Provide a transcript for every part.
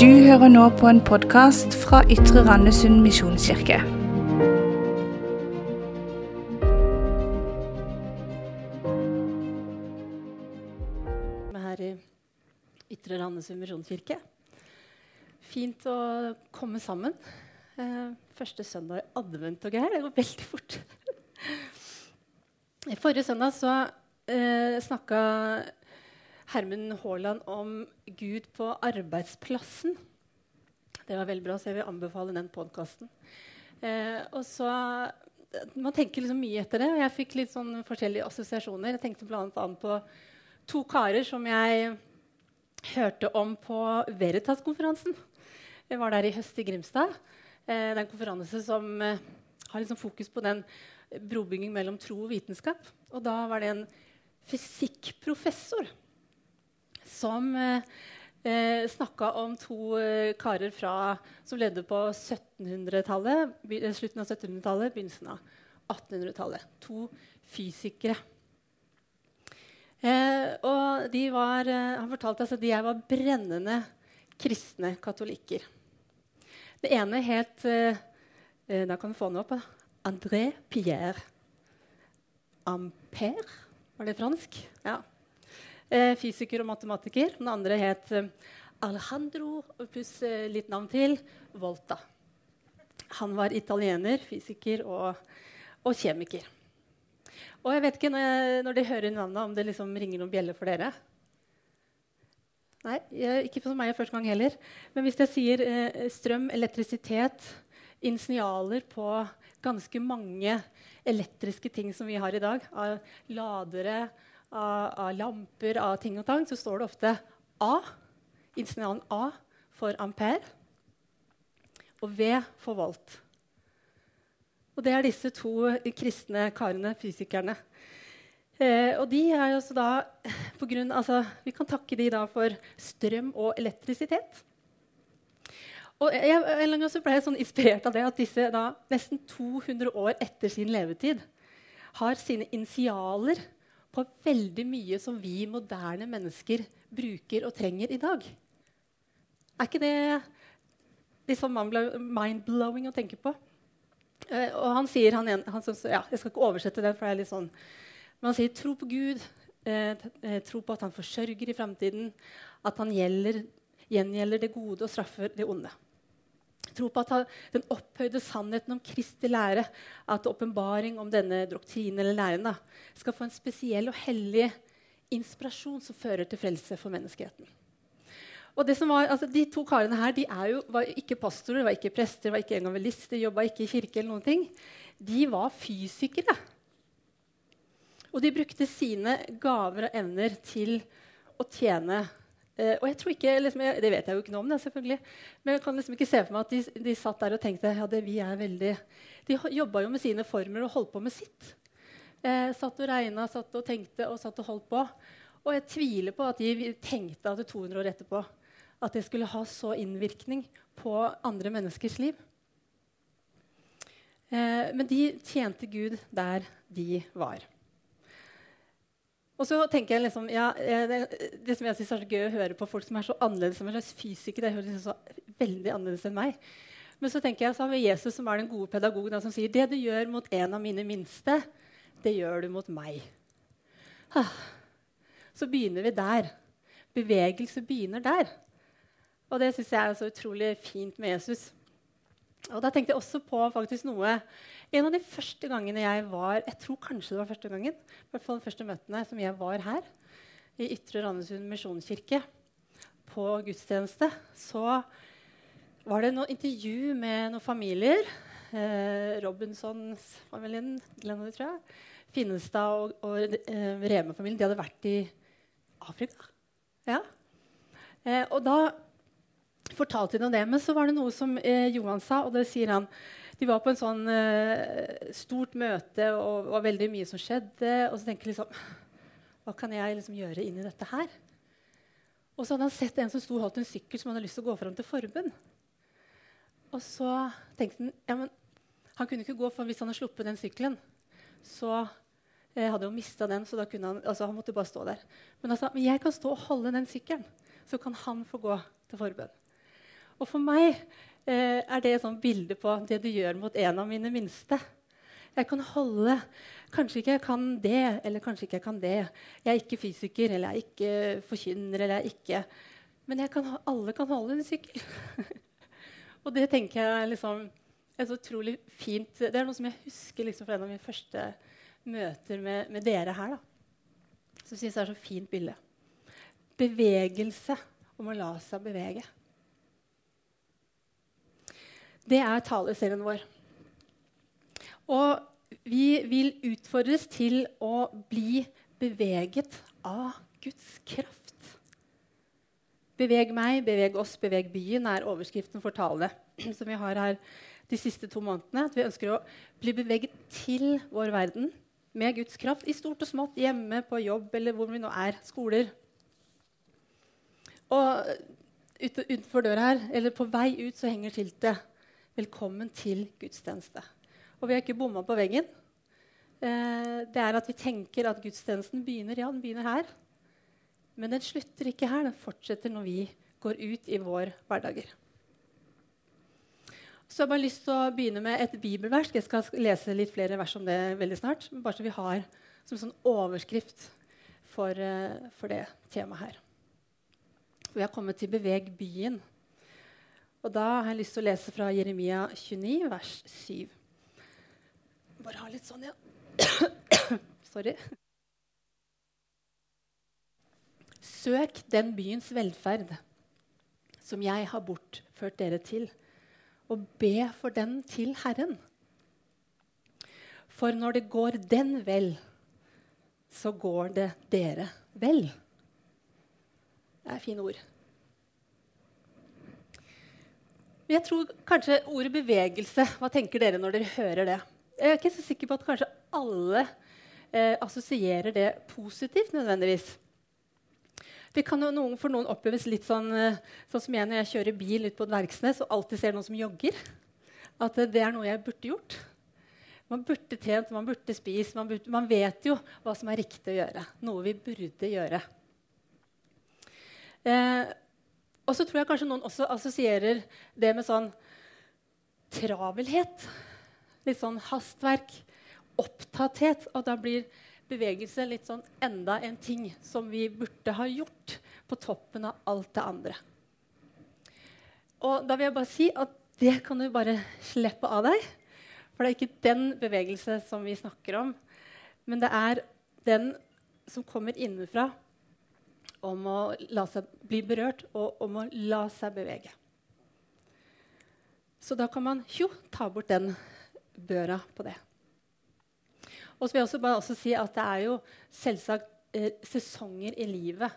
Du hører nå på en podkast fra Ytre Randesund misjonskirke. Vi er her i Ytre Randesund misjonskirke. Fint å komme sammen. Eh, første søndag i advent og greier. Det går veldig fort. Forrige søndag så eh, snakka Hermen Haaland om Gud på arbeidsplassen. Det var veldig bra, så jeg vil anbefale den podkasten. Eh, så Man tenker liksom mye etter det, og jeg fikk litt sånn forskjellige assosiasjoner. Jeg tenkte bl.a. på to karer som jeg hørte om på Veritas-konferansen. Jeg var der i høst i Grimstad. Eh, det er en konferanse som eh, har liksom fokus på den brobygging mellom tro og vitenskap. Og da var det en fysikkprofessor som eh, eh, snakka om to eh, karer fra, som levde på 1700-tallet, eh, slutten av 1700-tallet, begynnelsen av 1800-tallet. To fysikere. Eh, og de var, han fortalte altså, de var brennende kristne katolikker. Det ene het eh, Da kan vi få den opp. André Pierre Ampère. Var det fransk? Ja. Eh, fysiker og matematiker. Den andre het eh, Alejandro pluss eh, litt navn til Volta. Han var italiener, fysiker og, og kjemiker. Og jeg vet ikke når, jeg, når de hører navnet, om det liksom ringer noen bjeller for dere. Nei, jeg, ikke for meg første gang heller. Men hvis jeg sier eh, strøm, elektrisitet, initialer på ganske mange elektriske ting som vi har i dag, av ladere, av, av lamper, av ting og tang, så står det ofte A. Initialen A for ampere og V for volt. Og det er disse to kristne karene, fysikerne. Eh, og de er jo også da på grunn, altså, Vi kan takke de da for strøm og elektrisitet. Og jeg, en gang så ble jeg sånn inspirert av det at disse da, nesten 200 år etter sin levetid har sine initialer på veldig mye som vi moderne mennesker bruker og trenger i dag. Er ikke det litt sånn mind-blowing å tenke på? Uh, og han sier han, han, synes, ja, Jeg skal ikke oversette det, for det er litt sånn men han sier tro på Gud, eh, tro på at han forsørger i framtiden, at han gjelder, gjengjelder det gode og straffer det onde. Tro på at den opphøyde sannheten om Kristi lære, at åpenbaring om denne doktrinen eller læren da, skal få en spesiell og hellig inspirasjon som fører til frelse for menneskeheten. Og var, altså De to karene her de jo, var ikke pastorer, var ikke prester, var ikke evangelister, jobba ikke i kirke. eller noen ting. De var fysikere. Og de brukte sine gaver og evner til å tjene. Eh, og jeg tror ikke, liksom, jeg, Det vet jeg jo ikke noe om, det, selvfølgelig. men jeg kan liksom ikke se for meg at de, de satt der og tenkte ja, det, vi er veldig... De jobba jo med sine formler og holdt på med sitt. Uh, satt og regna, satt og tenkte og satt og holdt på. Og jeg tviler på at de tenkte at det 200 år etterpå at det skulle ha så innvirkning på andre menneskers liv. Eh, men de tjente Gud der de var. Og så tenker jeg liksom, ja, eh, det, det som jeg synes er så gøy å høre på folk som er så annerledes som en slags fysikere. det høres liksom så veldig annerledes enn meg. Men så tenker jeg så har vi Jesus som er den gode pedagogen som sier det du gjør mot en av mine minste, det gjør du mot meg. Ah. Så begynner vi der. Bevegelse begynner der. Og det syns jeg er så utrolig fint med Jesus. Og da tenkte jeg også på faktisk noe En av de første gangene jeg var Jeg tror kanskje det var første gangen, i hvert fall de første møtene som jeg var her, i Ytre Randesund misjonskirke, på gudstjeneste, så var det noe intervju med noen familier. Eh, Robinsons-familien, Glenn, tror jeg. Finnestad og, og eh, Reme-familien. De hadde vært i Afrika. Ja. Eh, og da fortalte de om det. Men så var det noe som eh, Johan sa, og det sier han. De var på en sånn uh, stort møte, og det var veldig mye som skjedde. Og så tenker jeg liksom Hva kan jeg liksom gjøre inni dette her? Og så hadde han sett en som sto og holdt en sykkel som han hadde lyst til å gå fram til forbund. Og så tenkte han ja, men han kunne ikke gå, for hvis han hadde sluppet den sykkelen, så eh, hadde han mista den. så Han altså han måtte bare stå der. Men han sa men jeg kan stå og holde den sykkelen, så kan han få gå til forbønn. Og for meg eh, er det et sånt bilde på det du gjør mot en av mine minste. Jeg kan holde Kanskje ikke jeg kan det, eller kanskje ikke jeg kan det. Jeg er ikke fysiker, eller jeg er ikke forkynner, eller jeg er ikke Men kan, alle kan holde en sykkel. og det tenker jeg liksom, er så utrolig fint. Det er noe som jeg husker liksom, fra en av mine første møter med, med dere her. da. Som syns er så fint bilde. Bevegelse om å la seg bevege. Det er taleserien vår. Og vi vil utfordres til å bli beveget av Guds kraft. Beveg meg, beveg oss, beveg byen er overskriften for talene som vi har her de siste to månedene. At vi ønsker å bli beveget til vår verden med Guds kraft i stort og smått, hjemme, på jobb eller hvor vi nå er. Skoler. Og utenfor døra her, eller på vei ut, så henger skiltet 'Velkommen til gudstjeneste'. Og vi har ikke bomma på veggen. Eh, det er at vi tenker at gudstjenesten begynner ja, den begynner her. Men den slutter ikke her. Den fortsetter når vi går ut i vår hverdager. Så jeg har bare lyst til å begynne med et bibelvers. Jeg skal lese litt flere vers om det veldig snart. Bare så vi har som sånn overskrift for, uh, for det temaet her. Vi har kommet til 'Beveg byen'. Og da har jeg lyst til å lese fra Jeremia 29, vers 7. Bare ha litt sånn, ja. Sorry. Søk den byens velferd som jeg har bortført dere til, og be for den til Herren. For når det går den vel, så går det dere vel. Det er fine ord. Jeg tror kanskje ordet bevegelse Hva tenker dere når dere hører det? Jeg er ikke så sikker på at kanskje alle eh, assosierer det positivt nødvendigvis. Det kan noen, for noen oppleves litt sånn, eh, sånn som jeg når jeg kjører bil ut på et verksted og alltid ser noen som jogger. At eh, det er noe jeg burde gjort. Man burde trent, man burde spist. Man, man, vet jo hva som er riktig å gjøre. Noe vi burde gjøre. Eh, og så tror jeg kanskje noen også assosierer det med sånn travelhet. Litt sånn hastverk, opptatthet. Og da blir bevegelse litt sånn enda en ting som vi burde ha gjort på toppen av alt det andre. Og da vil jeg bare si at det kan du bare slippe av deg. For det er ikke den bevegelse som vi snakker om, men det er den som kommer innenfra om å la seg bli berørt og om å la seg bevege. Så da kan man jo ta bort den børa på det. Og så vil jeg også bare også si at det er jo selvsagt eh, sesonger i livet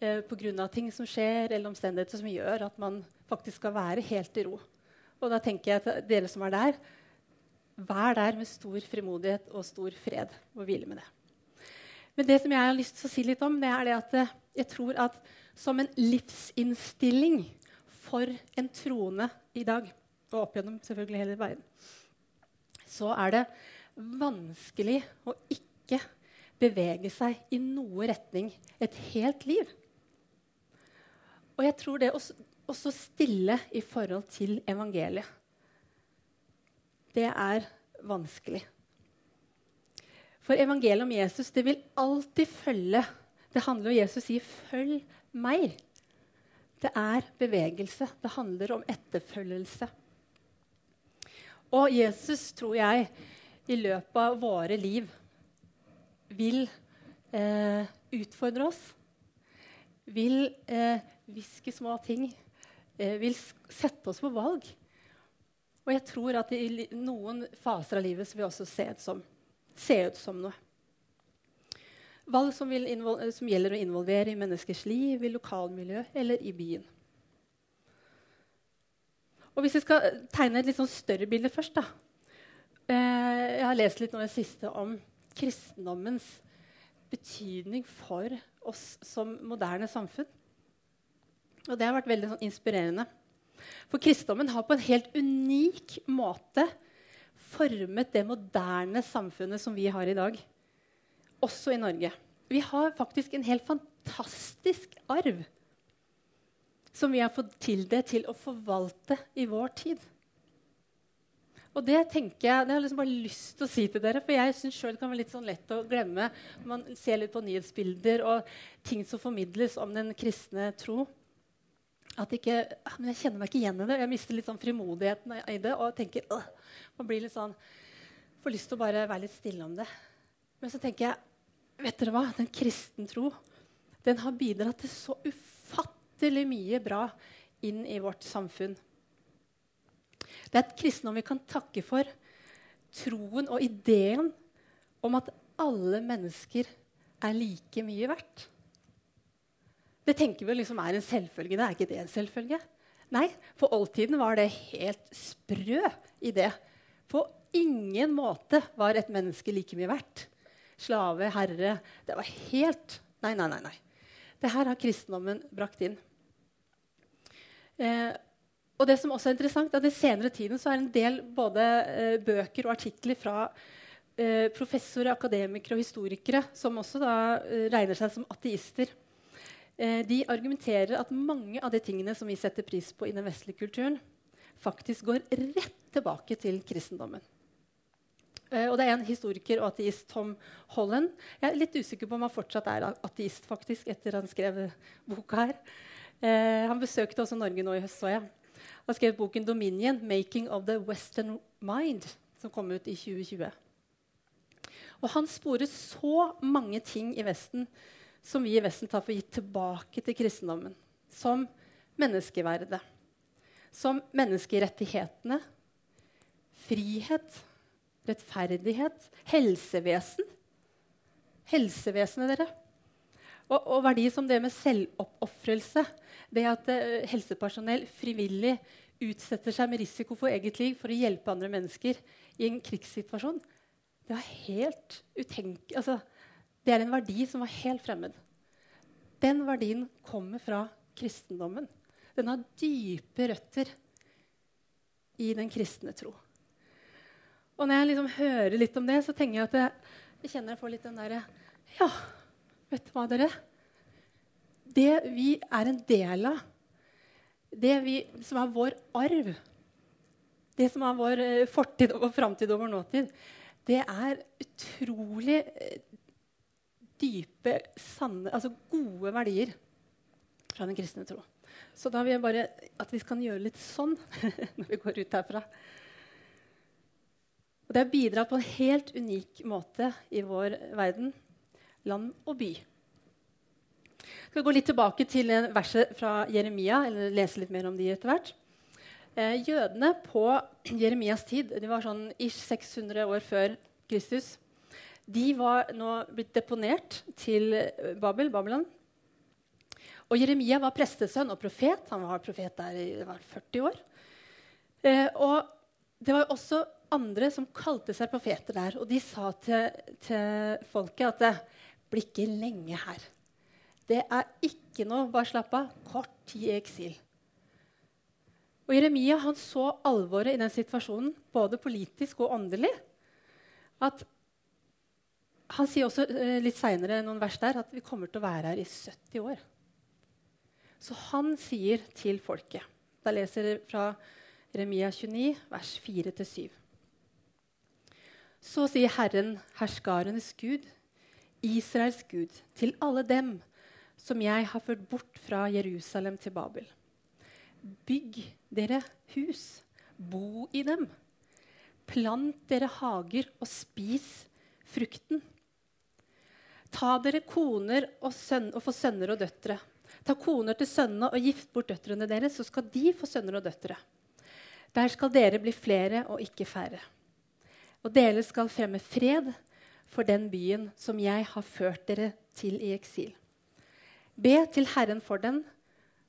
eh, pga. ting som skjer, eller omstendigheter som gjør at man faktisk skal være helt i ro. Og da tenker jeg at dere som er der, vær der med stor frimodighet og stor fred og hvile med det. Men det som jeg har lyst til å si litt om, det er det at eh, jeg tror at som en livsinnstilling for en troende i dag, og opp gjennom selvfølgelig hele veien, så er det vanskelig å ikke bevege seg i noe retning et helt liv. Og jeg tror det også, også stille i forhold til evangeliet. Det er vanskelig. For evangeliet om Jesus det vil alltid følge Det handler om Jesus sier 'følg meg'. Det er bevegelse. Det handler om etterfølgelse. Og Jesus, tror jeg, i løpet av våre liv vil eh, utfordre oss. Vil eh, små ting. Eh, vil sette oss på valg. Og jeg tror at i noen faser av livet vil også se ut som, se ut som noe. Valg som, som, gjelder å involvere i menneskers liv, i lokalmiljø eller i byen. Og Hvis vi skal tegne et litt sånn større bilde først, da, Eh, jeg har lest litt nå det siste om kristendommens betydning for oss som moderne samfunn. Og det har vært veldig sånn, inspirerende. For kristendommen har på en helt unik måte formet det moderne samfunnet som vi har i dag, også i Norge. Vi har faktisk en helt fantastisk arv som vi har fått tildelt til å forvalte i vår tid. Og det tenker jeg, det har jeg liksom bare lyst til å si til dere, for jeg syns sjøl det kan være litt sånn lett å glemme man ser litt på nyhetsbilder og ting som formidles om den kristne tro. At ikke, ah, men Jeg kjenner meg ikke igjen i det. Jeg mister litt sånn frimodigheten i det. og tenker, øh, man blir litt sånn, Får lyst til å bare være litt stille om det. Men så tenker jeg vet dere hva? Den kristen tro den har bidratt til så ufattelig mye bra inn i vårt samfunn. Det er et kristendom vi kan takke for. Troen og ideen om at alle mennesker er like mye verdt. Det tenker vi liksom er en selvfølge. Det er ikke det en selvfølge? Nei, på oldtiden var det helt sprø idé. På ingen måte var et menneske like mye verdt. Slave, herre Det var helt Nei, nei, nei. nei. Det her har kristendommen brakt inn. Eh, og det som også er interessant, er at I senere tiden så er en del både eh, bøker og artikler fra eh, professorer, akademikere og historikere som også da eh, regner seg som ateister. Eh, de argumenterer at mange av de tingene som vi setter pris på i den vestlige kulturen, faktisk går rett tilbake til kristendommen. Uh, og det er en historiker og ateist, Tom Holland. Jeg er litt usikker på om han fortsatt er ateist faktisk, etter han skrev boka her. Uh, han besøkte også Norge nå i høst, så jeg Han skrev boken 'Dominion Making of the Western Mind', som kom ut i 2020. Og han sporer så mange ting i Vesten som vi i Vesten tar for gitt tilbake til kristendommen. Som menneskeverdet, som menneskerettighetene, frihet, rettferdighet, helsevesen. Helsevesenet, dere. Og, og verdier som det med selvoppofrelse. Det at uh, helsepersonell frivillig utsetter seg med risiko for eget liv for å hjelpe andre mennesker i en krigssituasjon. Det er helt utenk... altså, Det er en verdi som var helt fremmed. Den verdien kommer fra kristendommen. Den har dype røtter i den kristne tro. Og når jeg liksom hører litt om det, så tenker jeg at jeg, jeg kjenner jeg får litt den derre Ja, Vet du hva, dere? Det vi er en del av, det vi, som er vår arv, det som er vår eh, fortid og framtid og vår nåtid, det er utrolig eh, dype, sanne, altså gode verdier fra den kristne tro. Så da vil jeg bare at vi kan gjøre litt sånn når vi går ut herfra. Og det har bidratt på en helt unik måte i vår verden land og by. Jeg skal gå litt tilbake til verset fra Jeremia, eller lese litt mer om de etter hvert. Eh, jødene på Jeremias tid, de var sånn ish 600 år før Kristus, de var nå blitt deponert til Babel, Babylon. Og Jeremia var prestesønn og profet. Han var profet der i 40 år. Eh, og det var også andre som kalte seg profeter der. Og de sa til, til folket at det blir ikke lenge her. Det er ikke noe Bare slapp av. Kort tid i eksil. Og Jeremia han så alvoret i den situasjonen, både politisk og åndelig. At han sier også eh, litt seinere noen vers der at vi kommer til å være her i 70 år. Så han sier til folket Da leser jeg fra Jeremia 29, vers 4-7. Så sier Herren, herskarenes Gud, Israels Gud, til alle dem som jeg har ført bort fra Jerusalem til Babel. Bygg dere hus, bo i dem. Plant dere hager og spis frukten. Ta dere koner og, sønn, og få sønner og døtre. Ta koner til sønnene og gift bort døtrene deres, så skal de få sønner og døtre. Der skal dere bli flere og ikke færre. Og dere skal fremme fred for den byen som jeg har ført dere til i eksil. Be til Herren for den,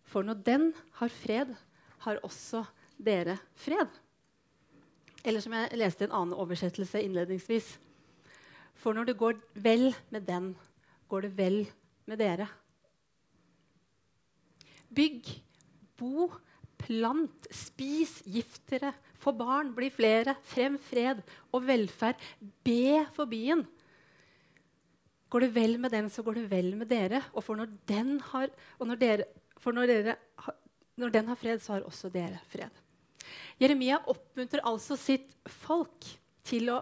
for når den har fred, har også dere fred. Eller som jeg leste i en annen oversettelse innledningsvis. For når det går vel med den, går det vel med dere. Bygg, bo, plant, spis, giftere, få barn, bli flere, frem fred og velferd. Be for byen. Går det vel med den, så går det vel med dere. Og for når den har, når dere, for når dere når den har fred, så har også dere fred. Jeremia oppmuntrer altså sitt folk til å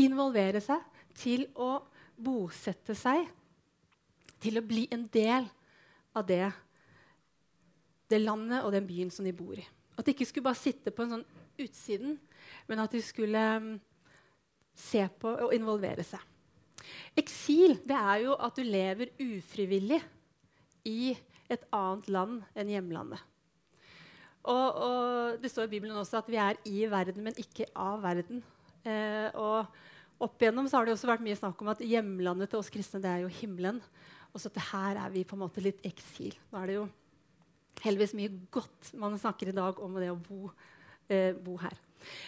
involvere seg, til å bosette seg, til å bli en del av det, det landet og den byen som de bor i. At de ikke skulle bare sitte på en sånn utsiden, men at de skulle um, se på og involvere seg. Eksil det er jo at du lever ufrivillig i et annet land enn hjemlandet. Og, og, Det står i Bibelen også at vi er i verden, men ikke av verden. Eh, og Opp igjennom så har det også vært mye snakk om at hjemlandet til oss kristne det er jo himmelen. Og så at her er vi på en måte litt eksil. Nå er det jo heldigvis mye godt man snakker i dag om det å bo, eh, bo her.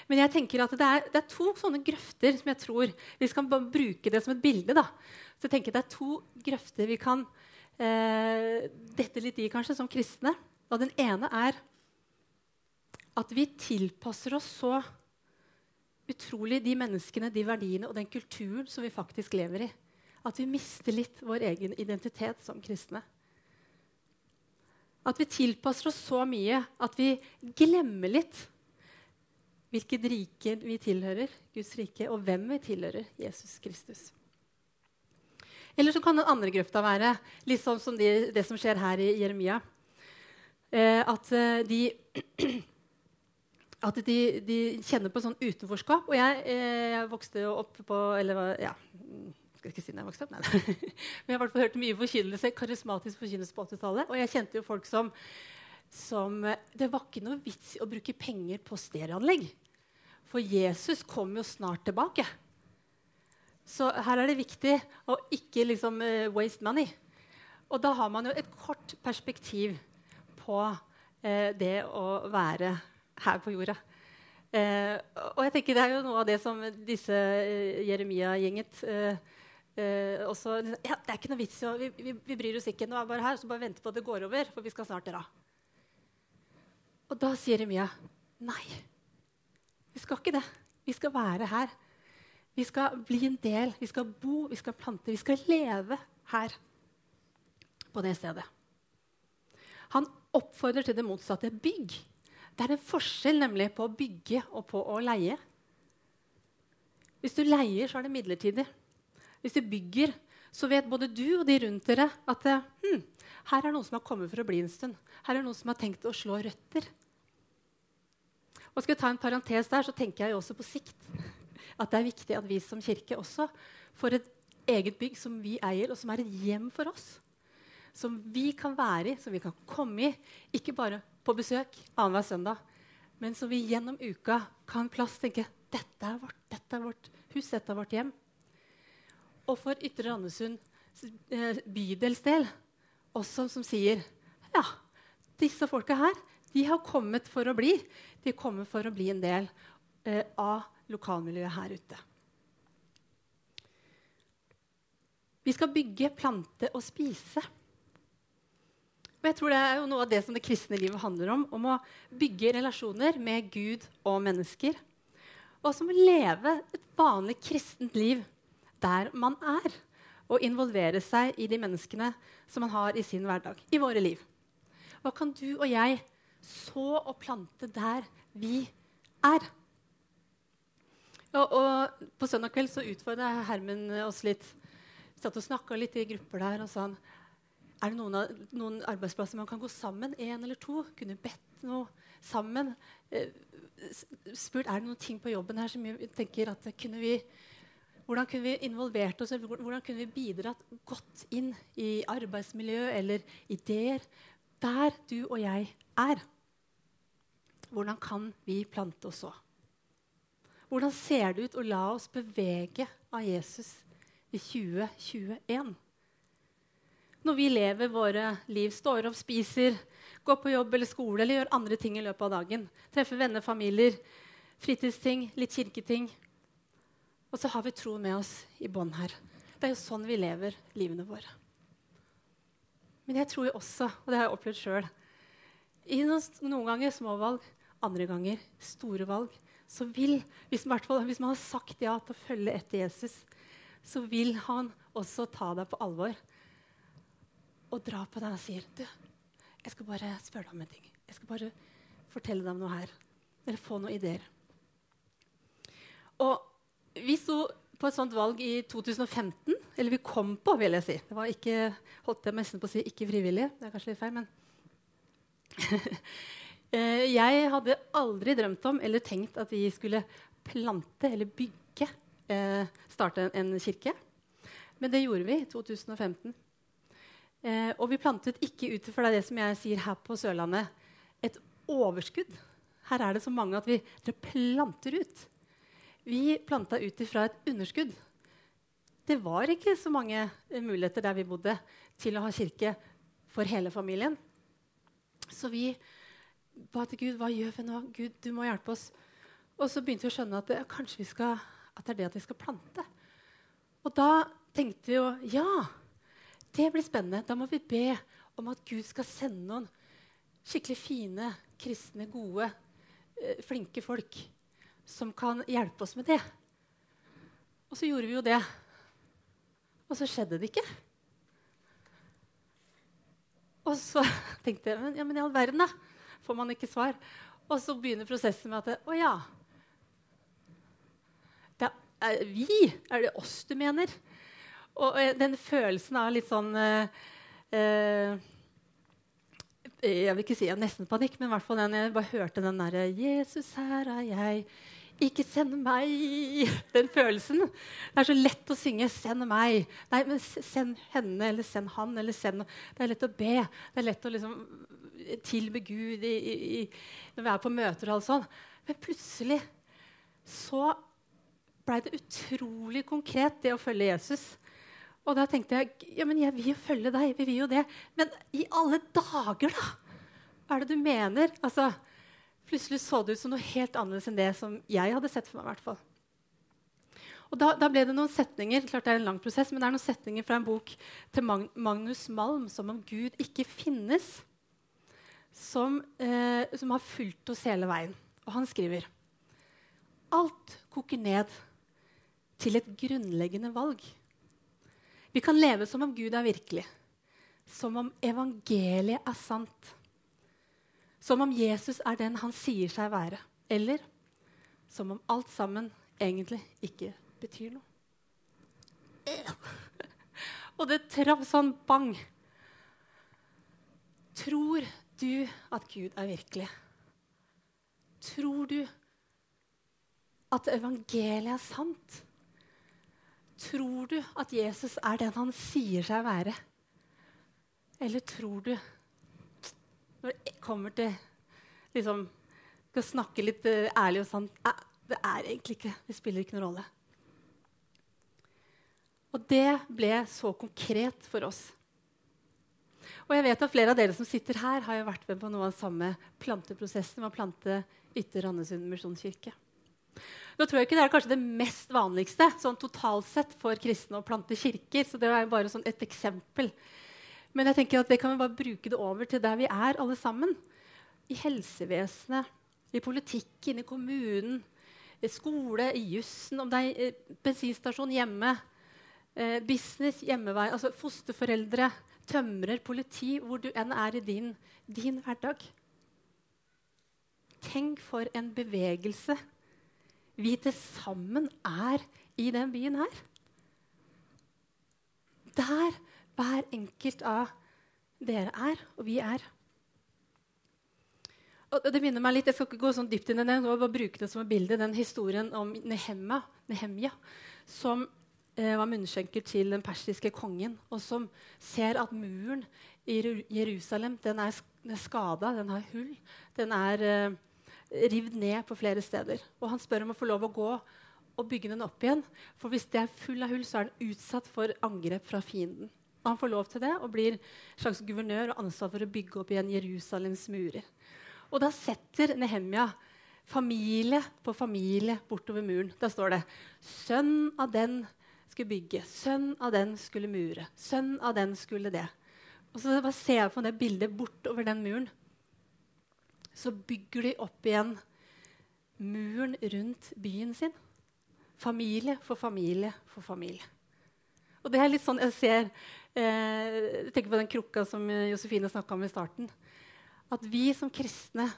Men jeg tenker at det er, det er, to sånne grøfter som jeg tror Vi skal bruke det som et bilde. da. Så jeg tenker Det er to grøfter vi kan eh, dette litt i kanskje, som kristne. Og den ene er at vi tilpasser oss så utrolig de menneskene, de verdiene og den kulturen som vi faktisk lever i. At vi mister litt vår egen identitet som kristne. At vi tilpasser oss så mye at vi glemmer litt hvilket rike vi tilhører, Guds rike, og hvem vi tilhører, Jesus Kristus. Eller så kan den andre grøfta være litt sånn som det, det som skjer her i Jeremia. Eh, at eh, de at de, de, kjenner på sånn utenforskap. Og jeg, eh, vokste opp på Eller ja, skal ikke si jeg vokste opp, nei. Men jeg har hørt mye forkynnelse, karismatisk forkynnelse på 80-tallet. Og jeg kjente jo folk som, som Det var ikke noe vits i å bruke penger på stereoanlegg. For Jesus kom jo snart tilbake. Så her er det viktig å ikke liksom uh, waste money. Og da har man jo et kort perspektiv på eh, det å være her på jorda. Eh, og jeg tenker det er jo noe av det som disse Jeremia-gjenget også ja, Det er ikke noe vits i vi, vi, vi, bryr oss ikke. Nå er bare her, så bare vente på at det går over, for vi skal snart dra. Og da sier Emia nei. Vi skal ikke det. Vi skal være her. Vi skal bli en del, vi skal bo, vi skal plante, vi skal leve her. På det stedet. Han oppfordrer til det motsatte bygg. Det er en forskjell nemlig på å bygge og på å leie. Hvis du leier, så er det midlertidig. Hvis du bygger, så vet både du og de rundt dere at hm, her er noen som har kommet for å bli en stund. Her er noen som har tenkt å slå røtter. Og skal jeg ta en parentes der, så tenker jeg også på sikt at det er viktig at vi som kirke også får et eget bygg som vi eier, og som er et hjem for oss. Som vi kan være i, som vi kan komme i. Ikke bare på besøk annenhver søndag, men som vi gjennom uka kan plass tenke dette er vårt, dette er vårt hus, dette er vårt hjem. Og for Ytre Randesund bydels bydelsdel også som sier ja, disse folka her de har kommet for å bli. De kommer for å bli en del eh, av lokalmiljøet her ute. Vi skal bygge, plante og spise. Og jeg tror Det er jo noe av det som det kristne livet handler om. Om å bygge relasjoner med Gud og mennesker. Og som å leve et vanlig kristent liv der man er. Og involvere seg i de menneskene som man har i sin hverdag. I våre liv. Hva kan du og jeg så og plante der vi er? Og, og på søndag kveld så utfordra Hermen oss litt. Vi satt og snakka litt i grupper der og sa han, er det noen, noen, arbeidsplasser man kan gå sammen, én eller to? Kunne bedt noe sammen? Eh, spurt er det noen ting på jobben her som vi tenker at kunne vi hvordan kunne vi involvert oss, hvordan kunne vi bidratt godt inn i arbeidsmiljø eller ideer der du og jeg er? Hvordan kan vi plante oss så? Hvordan ser det ut å la oss bevege av Jesus i 2021? Når vi lever våre liv, står opp, spiser, går på jobb eller skole eller gjør andre ting i løpet av dagen. Treffer venner, familier, fritidsting, litt kirketing. Og så har vi troen med oss i bånn her. Det er jo sånn vi lever livene våre. Men jeg tror jo også, og det har jeg opplevd sjøl, i noen, ganger små valg, andre ganger store valg, så vil, hvis, hvis man har sagt ja til å følge etter Jesus, så vil han også ta deg på alvor og dra på deg og sier du, jeg skal bare spørre deg om en ting. Jeg skal bare fortelle deg om noe her. Eller få noen ideer. Og vi sto på et sånt valg i 2015. Eller vi kom på, vil jeg si. Det var ikke, holdt jeg nesten på å si ikke frivillig. Det er kanskje litt feil, men eh, Jeg hadde aldri drømt om eller tenkt at vi skulle plante eller bygge, eh, starte en, kirke. Men det gjorde vi i 2015. Eh, og vi plantet ikke ut fra det som jeg sier her på Sørlandet, et overskudd. Her er det så mange at vi planter ut. Vi planta ut ifra et underskudd. Det var ikke så mange eh, muligheter der vi bodde, til å ha kirke for hele familien. Så vi ba til Gud hva gjør vi nå? Gud, du må hjelpe oss. Og så begynte vi å skjønne at det, kanskje vi skal, at det er det at vi skal plante. Og da tenkte vi jo ja, det blir spennende. Da må vi be om at Gud skal sende noen skikkelig fine, kristne, gode, eh, flinke folk som kan hjelpe oss med det. Og så gjorde vi jo det. Og så skjedde det ikke. Og så tenkte jeg men, ja, men i all verden, da. Får man ikke svar. Og så begynner prosessen med at Å ja. Det er vi? Er det oss du mener? Og eh, den følelsen av litt sånn eh, eh, Jeg vil ikke si jeg nesten panikk, men i hvert fall den jeg bare hørte den derre 'Jesus, her er jeg'. Ikke send meg! Den følelsen. Det er så lett å synge 'send meg'. Nei, men send henne eller send han. eller send... Det er lett å be. Det er lett å liksom tilbe Gud i, i, når vi er på møter. og alt sånt. Men plutselig så blei det utrolig konkret, det å følge Jesus. Og da tenkte jeg ja, men jeg vil jo følge deg. vi vil jo det. Men i alle dager, da! Hva er det du mener? Altså, Plutselig så det ut som noe helt annerledes enn det som jeg hadde sett for meg. Hvert fall. Og da, da, ble det noen setninger klart det er en lang prosess, men det er noen setninger fra en bok til Magnus Malm, 'Som om Gud ikke finnes', som, eh, som har fulgt oss hele veien. Og han skriver Alt koker ned til et grunnleggende valg. Vi kan leve som om Gud er virkelig, som om evangeliet er sant. Som om Jesus er den han sier seg være. Eller som om alt sammen egentlig ikke betyr noe. Og det traff sånn bang. Tror du at Gud er virkelig? Tror du at evangeliet er sant? Tror du at Jesus er den han sier seg være? Eller tror du når det kommer til liksom, å snakke litt uh, ærlig og sant uh, Det er egentlig ikke Det spiller ikke noen rolle. Og det ble så konkret for oss. Og jeg vet at Flere av dere som sitter her, har jo vært med på noe av den samme planteprosessen med å plante Ytre Randesund misjonskirke. Nå tror jeg ikke Det er kanskje det mest vanligste sånn totalt sett for kristne å plante kirker. så det er bare sånn et eksempel. Men jeg tenker at det kan vi bare bruke det over til der vi er, alle sammen. I helsevesenet, i politikken, i kommunen, i skole, i jussen, om det er eh, bensinstasjon hjemme, eh, business, hjemmevei, altså fosterforeldre, tømrer, politi, hvor du enn er i din, din hverdag. Tenk for en bevegelse vi til sammen er i den byen her. Der hver enkelt av dere er, og vi er. Og det minner meg litt, Jeg skal ikke gå sånn dypt inn i det, bare bruke det som et bilde, den historien om Nehemia som eh, var munnskjenker til den persiske kongen, og som ser at muren i Jerusalem den er, er skada, den har hull. Den er eh, rivd ned på flere steder. Og han spør om å få lov å gå og bygge den opp igjen. For hvis det er full av hull, så er den utsatt for angrep fra fienden. Og han får lov til det og blir slags guvernør og ansvar for å bygge opp igjen Jerusalems murer. Og da setter Nehemia familie på familie bortover muren. Da står det 'Sønn av den skulle bygge', 'Sønn av den skulle mure', 'Sønn av den skulle det'. Og så bare ser jeg på det bildet bortover den muren. Så bygger de opp igjen muren rundt byen sin. Familie for familie for familie. Og det er litt sånn jeg ser eh, tenker på den krukka som Josefine snakka om i starten. At vi som kristne,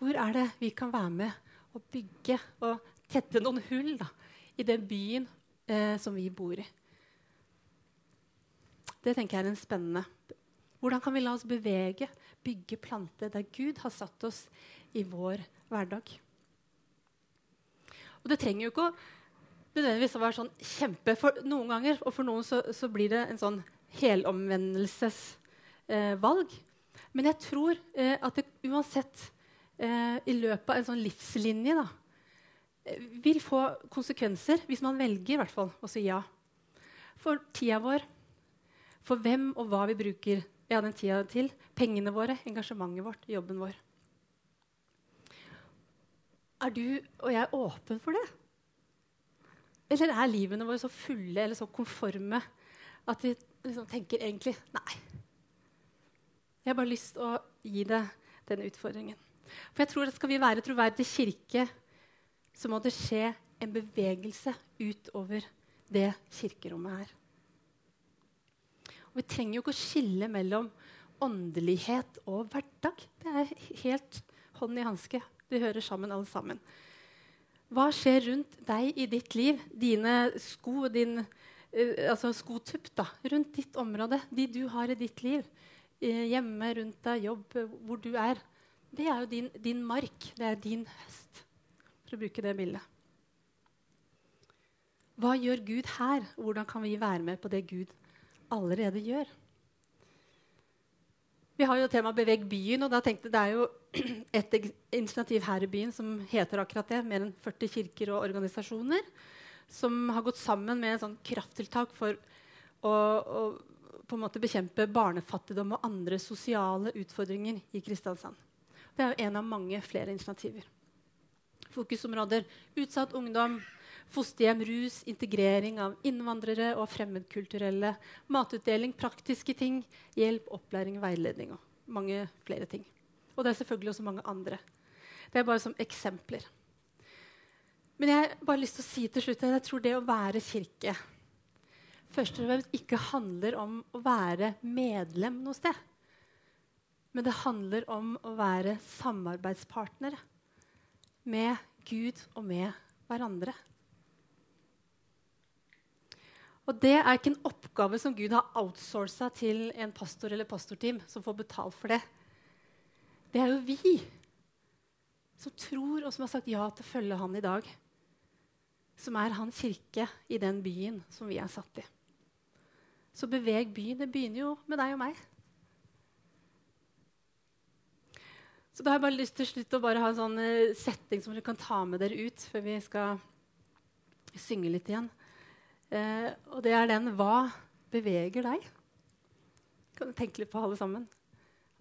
hvor er det vi kan være med og bygge og tette noen hull da, i den byen eh, som vi bor i? Det tenker jeg er en spennende. Hvordan kan vi la oss bevege, bygge, plante der Gud har satt oss i vår hverdag? Og det trenger jo ikke å nødvendigvis å være sånn kjempe for noen ganger. Og for noen så, så blir det en sånn helomvendelsesvalg. Eh, Men jeg tror eh, at det uansett eh, i løpet av en sånn livslinje da, vil få konsekvenser hvis man velger i hvert fall å si ja. For tida vår, for hvem og hva vi bruker ja, den tida til, pengene våre, engasjementet vårt, jobben vår. Er du og jeg åpen for det? Eller er livene våre så fulle eller så konforme at vi liksom tenker egentlig nei. Jeg har bare lyst til å gi deg den utfordringen. For jeg tror at Skal vi være troverdig kirke, så må det skje en bevegelse utover det kirkerommet her. Og Vi trenger jo ikke å skille mellom åndelighet og hverdag. Det er helt hånd i hanske. Det hører sammen, alle sammen. Hva skjer rundt deg i ditt liv? Dine sko, din altså skotupp da, rundt ditt område. De du har i ditt liv. Uh, hjemme, rundt deg, jobb, uh, hvor du er. Det er jo din, din, mark. Det er din høst, for å bruke det bildet. Hva gjør Gud her? Hvordan kan vi være med på det Gud allerede gjør? Vi har jo temaet 'Beveg byen', og da tenkte det er jo et initiativ her i byen som heter akkurat det. Mer enn 40 kirker og organisasjoner som har gått sammen med en sånn krafttiltak for å, å på en måte bekjempe barnefattigdom og andre sosiale utfordringer i Kristiansand. Det er jo en av mange flere initiativer. Fokusområder utsatt ungdom, fosterhjem, rus, integrering av innvandrere og fremmedkulturelle, matutdeling, praktiske ting, hjelp, opplæring, veiledning og mange flere ting. Og det er selvfølgelig også mange andre. Det er bare som eksempler. Men jeg har bare lyst til å si til slutt at jeg tror det å være kirke først og fremst ikke handler om å være medlem noe sted. Men det handler om å være samarbeidspartnere med Gud og med hverandre. Og det er ikke en oppgave som Gud har outsourca til en pastor eller pastorteam som får betalt for det. Det er jo vi som tror og som har sagt ja til å følge han i dag. Som er hans kirke i den byen som vi er satt i. Så beveg byen. Det begynner jo med deg og meg. Så da har jeg bare lyst til slutt å bare ha en sånn uh, setting som dere kan ta med dere ut før vi skal synge litt igjen. Eh, og det er den Hva beveger deg? Kan du tenke litt på alle sammen?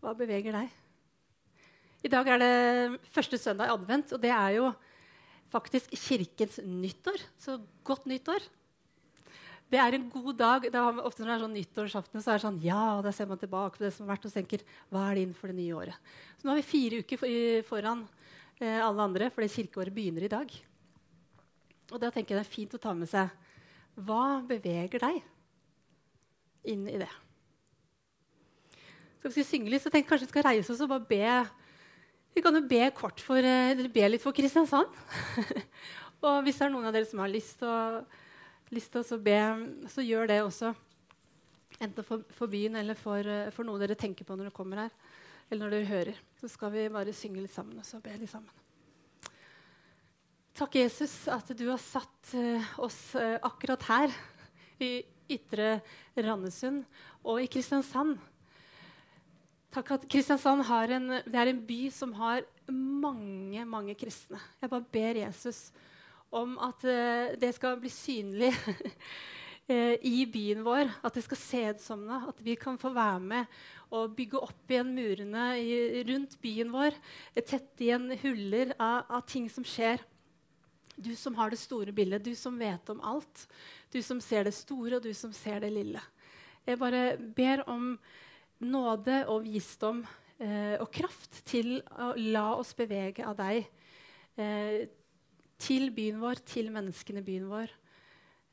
Hva beveger deg? I dag er det første søndag i advent, og det er jo faktisk Kirkens nyttår. Så godt nyttår. Det er en god dag. Det er ofte når det er sånn nyttårsaften, så er det sånn Ja, da ser man tilbake på det som har vært, og tenker Hva er det innenfor det nye året? Så nå har vi fire uker foran eh, alle andre, fordi kirkeåret begynner i dag. Og da tenker jeg det er fint å ta med seg hva beveger deg inn i det? Så hvis vi synge litt, så tenk, kanskje vi skal reise oss og bare be. Vi kan jo be for, eh, be litt for Kristiansand. og hvis det er noen av dere som har lyst til å, be, så gjør det også. Enten for, for byen eller for, eh, for, noe dere tenker på når dere kommer her. Eller når dere hører. Så skal vi bare synge litt sammen og så be litt sammen. Takk, Jesus, at du har satt uh, oss akkurat her i Ytre Randesund og i Kristiansand. Takk at Kristiansand en, er en by som har mange, mange kristne. Jeg bare ber Jesus om at uh, det skal bli synlig i byen vår. At det skal se ut som det. At vi kan få være med og bygge opp igjen murene i, rundt byen vår. Tette igjen huller av, av ting som skjer. Du som har det store bildet, du som vet om alt. Du som ser det store, og du som ser det lille. Jeg bare ber om nåde og visdom eh, og kraft til å la oss bevege av deg eh, til byen vår, til menneskene i byen vår.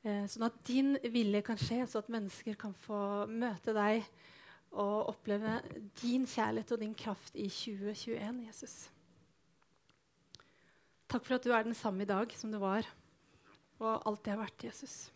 Eh, sånn at din vilje kan skje, så at mennesker kan få møte deg og oppleve din kjærlighet og din kraft i 2021, Jesus. Takk for at du er den samme i dag som du var, og alltid har vært, Jesus.